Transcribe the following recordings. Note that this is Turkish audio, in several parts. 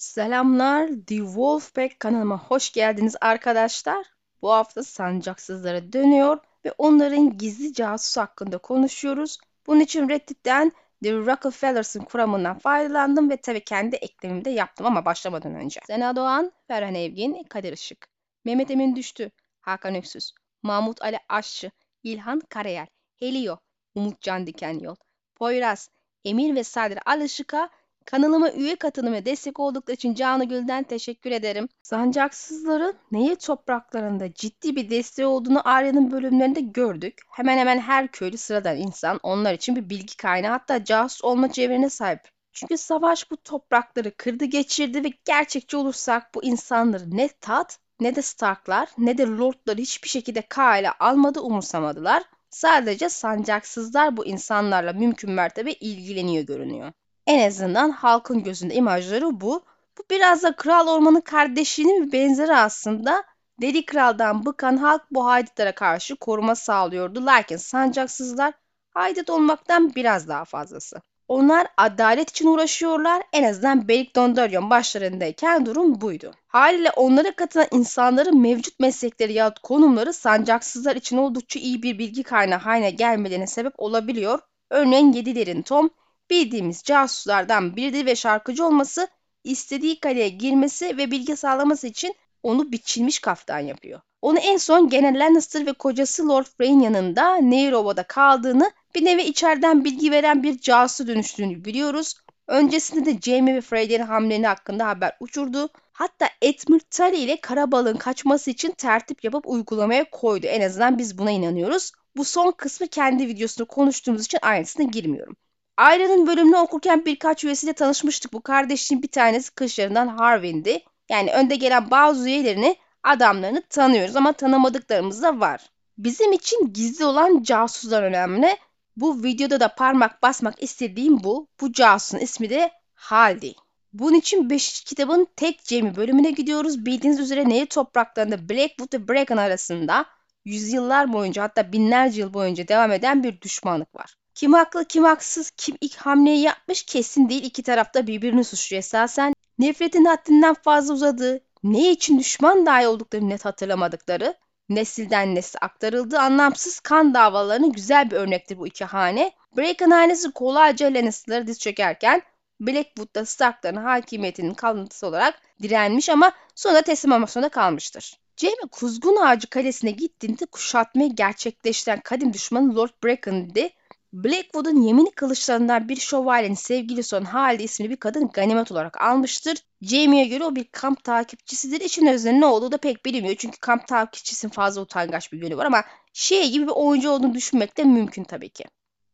Selamlar, The Wolfpack kanalıma hoş geldiniz arkadaşlar. Bu hafta sancaksızlara dönüyor ve onların gizli casus hakkında konuşuyoruz. Bunun için Reddit'ten The Rockefellers'ın kuramından faydalandım ve tabii kendi eklemimi de yaptım ama başlamadan önce. Sena Doğan, Ferhan Evgin, Kadir Işık, Mehmet Emin Düştü, Hakan Öksüz, Mahmut Ali Aşçı, İlhan Karayel, Helio, Umutcan Dikenyol, Poyraz, Emir ve Sadri Alışık'a Kanalıma üye katılım ve destek oldukları için canı gülden teşekkür ederim. Sancaksızların Nehir topraklarında ciddi bir desteği olduğunu Arya'nın bölümlerinde gördük. Hemen hemen her köylü sıradan insan onlar için bir bilgi kaynağı hatta casus olma çevrene sahip. Çünkü savaş bu toprakları kırdı geçirdi ve gerçekçi olursak bu insanları ne Tat ne de Starklar ne de Lordlar hiçbir şekilde kale almadı umursamadılar. Sadece sancaksızlar bu insanlarla mümkün mertebe ilgileniyor görünüyor. En azından halkın gözünde imajları bu. Bu biraz da Kral Orman'ın kardeşinin bir benzeri aslında. Deli Kral'dan bıkan halk bu haydutlara karşı koruma sağlıyordu. Lakin sancaksızlar haydut olmaktan biraz daha fazlası. Onlar adalet için uğraşıyorlar. En azından Belik Dondarrion başlarındayken durum buydu. Haliyle onlara katılan insanların mevcut meslekleri ya konumları sancaksızlar için oldukça iyi bir bilgi kaynağı haline gelmelerine sebep olabiliyor. Örneğin Yedilerin Tom bildiğimiz casuslardan biridir ve şarkıcı olması istediği kaleye girmesi ve bilgi sağlaması için onu biçilmiş kaftan yapıyor. Onu en son gene Lannister ve kocası Lord Frey'in yanında Nehir kaldığını bir nevi içeriden bilgi veren bir casusa dönüştüğünü biliyoruz. Öncesinde de Jaime ve Frey'lerin hamleleri hakkında haber uçurdu. Hatta Edmund Tully ile Karabal'ın kaçması için tertip yapıp uygulamaya koydu. En azından biz buna inanıyoruz. Bu son kısmı kendi videosunda konuştuğumuz için ayrıntısına girmiyorum. Ailenin bölümünü okurken birkaç üyesiyle tanışmıştık. Bu kardeşin bir tanesi kışlarından Harvin'di. Yani önde gelen bazı üyelerini, adamlarını tanıyoruz ama tanımadıklarımız da var. Bizim için gizli olan casuslar önemli. Bu videoda da parmak basmak istediğim bu. Bu casusun ismi de Haldi. Bunun için 5. kitabın tek Jamie bölümüne gidiyoruz. Bildiğiniz üzere Nehir topraklarında Blackwood ve Bracken arasında yüzyıllar boyunca hatta binlerce yıl boyunca devam eden bir düşmanlık var. Kim haklı kim haksız kim ilk hamleyi yapmış kesin değil iki tarafta birbirini suçluyor esasen. Nefretin haddinden fazla uzadığı, ne için düşman dahi olduklarını net hatırlamadıkları, nesilden nesle aktarıldığı anlamsız kan davalarının güzel bir örnektir bu iki hane. Bracken hanesi kolayca Lannister'ları diz çökerken Blackwood'da Stark'ların hakimiyetinin kalıntısı olarak direnmiş ama sonra teslim olmak kalmıştır. Jaime Kuzgun Ağacı Kalesi'ne gittiğinde kuşatmayı gerçekleştiren kadim düşmanı Lord Bracken'di Blackwood'un yemini kılıçlarından bir şövalyenin sevgilisi olan Halide isimli bir kadın ganimet olarak almıştır. Jamie'ye göre o bir kamp takipçisidir. İçin özünde ne olduğu da pek bilinmiyor. Çünkü kamp takipçisinin fazla utangaç bir yönü var ama şey gibi bir oyuncu olduğunu düşünmek de mümkün tabii ki.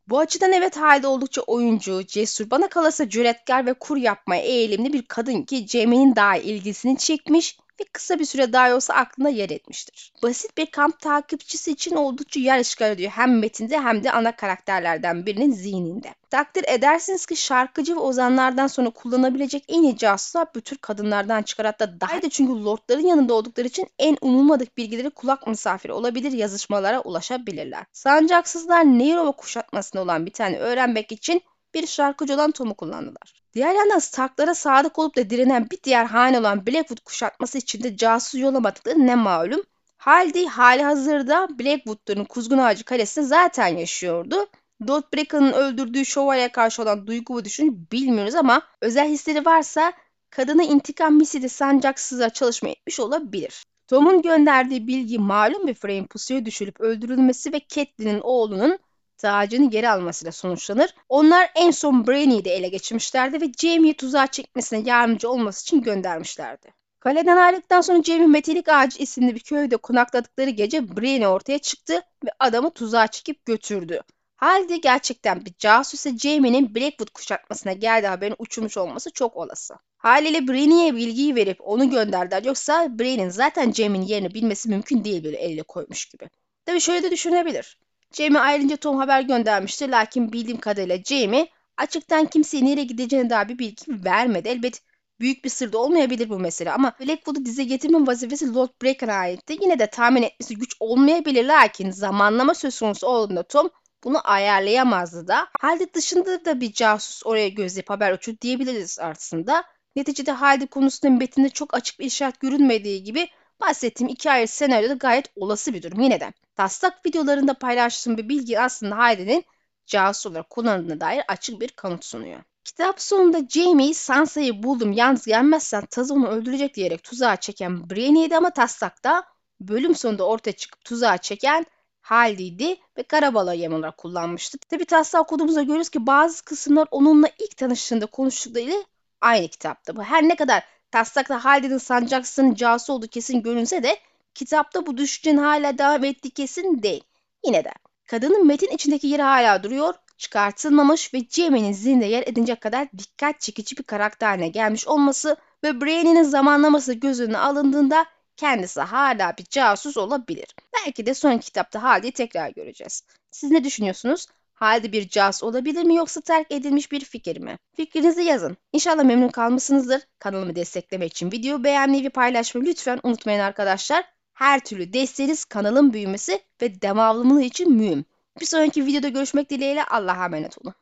Bu açıdan evet Halide oldukça oyuncu, cesur, bana kalırsa cüretkar ve kur yapmaya eğilimli bir kadın ki Jamie'nin daha ilgisini çekmiş ve kısa bir süre daha olsa aklına yer etmiştir. Basit bir kamp takipçisi için oldukça yer işgal ediyor hem metinde hem de ana karakterlerden birinin zihninde. Takdir edersiniz ki şarkıcı ve ozanlardan sonra kullanabilecek en iyi casuslar bu kadınlardan çıkar hatta daha da çünkü lordların yanında oldukları için en umulmadık bilgileri kulak misafiri olabilir yazışmalara ulaşabilirler. Sancaksızlar Neyrova kuşatmasında olan bir tane öğrenmek için bir şarkıcı olan Tom'u kullandılar. Diğer yandan Stark'lara sadık olup da direnen bir diğer hane olan Blackwood kuşatması için de casus yollamadıkları ne malum. Halde hali hazırda Blackwood'ların Kuzgun Ağacı Kalesi'nde zaten yaşıyordu. Lord Bracken'ın öldürdüğü şövalye karşı olan duygu ve düşünce bilmiyoruz ama özel hisleri varsa kadına intikam misli sancaksızlar çalışma etmiş olabilir. Tom'un gönderdiği bilgi malum bir Frey'in pusuya düşürüp öldürülmesi ve Catelyn'in oğlunun tacını geri almasıyla sonuçlanır. Onlar en son Brainy'i de ele geçirmişlerdi ve Jaime'yi tuzağa çekmesine yardımcı olması için göndermişlerdi. Kaleden ayrıldıktan sonra Jaime Metelik Ağacı isimli bir köyde konakladıkları gece Brienne ortaya çıktı ve adamı tuzağa çekip götürdü. Halde gerçekten bir casus ise Jaime'nin Blackwood kuşatmasına geldiği haberin uçurmuş olması çok olası. Haliyle Brainy'e bilgiyi verip onu gönderdiler yoksa Brainy'nin zaten Jaime'nin yerini bilmesi mümkün değil böyle elle koymuş gibi. Tabi şöyle de düşünebilir. Jamie ayrıca Tom haber göndermişti lakin bildiğim kadarıyla Jamie açıktan kimseye nereye gideceğine dair bir bilgi vermedi. Elbet büyük bir sır da olmayabilir bu mesele ama Blackwood'u dize getirme vazifesi Lord Breaker'a aitti. Yine de tahmin etmesi güç olmayabilir lakin zamanlama söz konusu olduğunda Tom bunu ayarlayamazdı da. Halde dışında da bir casus oraya gözleyip haber uçur diyebiliriz aslında. Neticede Halide konusunda metinde çok açık bir işaret görünmediği gibi bahsettiğim ayrı senaryoda gayet olası bir durum yine de. Taslak videolarında paylaştığım bir bilgi aslında Halide'nin casus olarak kullanıldığına dair açık bir kanıt sunuyor. Kitap sonunda Jamie, Sansa'yı buldum yalnız gelmezsen Taz onu öldürecek diyerek tuzağa çeken Brienne'ydi ama taslakta bölüm sonunda ortaya çıkıp tuzağa çeken Halide'ydi ve Karabala yem olarak kullanmıştı. Tabi taslağı okuduğumuzda görüyoruz ki bazı kısımlar onunla ilk tanıştığında konuştuklarıyla aynı kitapta. Bu her ne kadar taslakta Halide'nin sancaksının casus olduğu kesin görünse de kitapta bu düşüncenin hala devam ettiği kesin değil. Yine de kadının metin içindeki yeri hala duruyor, çıkartılmamış ve Jamie'nin zihninde yer edinecek kadar dikkat çekici bir karakter haline gelmiş olması ve Brienne'nin zamanlaması göz önüne alındığında kendisi hala bir casus olabilir. Belki de sonraki kitapta Halide'yi tekrar göreceğiz. Siz ne düşünüyorsunuz? Halide bir casus olabilir mi yoksa terk edilmiş bir fikir mi? Fikrinizi yazın. İnşallah memnun kalmışsınızdır. Kanalımı desteklemek için video beğenmeyi ve paylaşmayı lütfen unutmayın arkadaşlar. Her türlü desteğiniz kanalın büyümesi ve devamlılığı için mühim. Bir sonraki videoda görüşmek dileğiyle Allah'a emanet olun.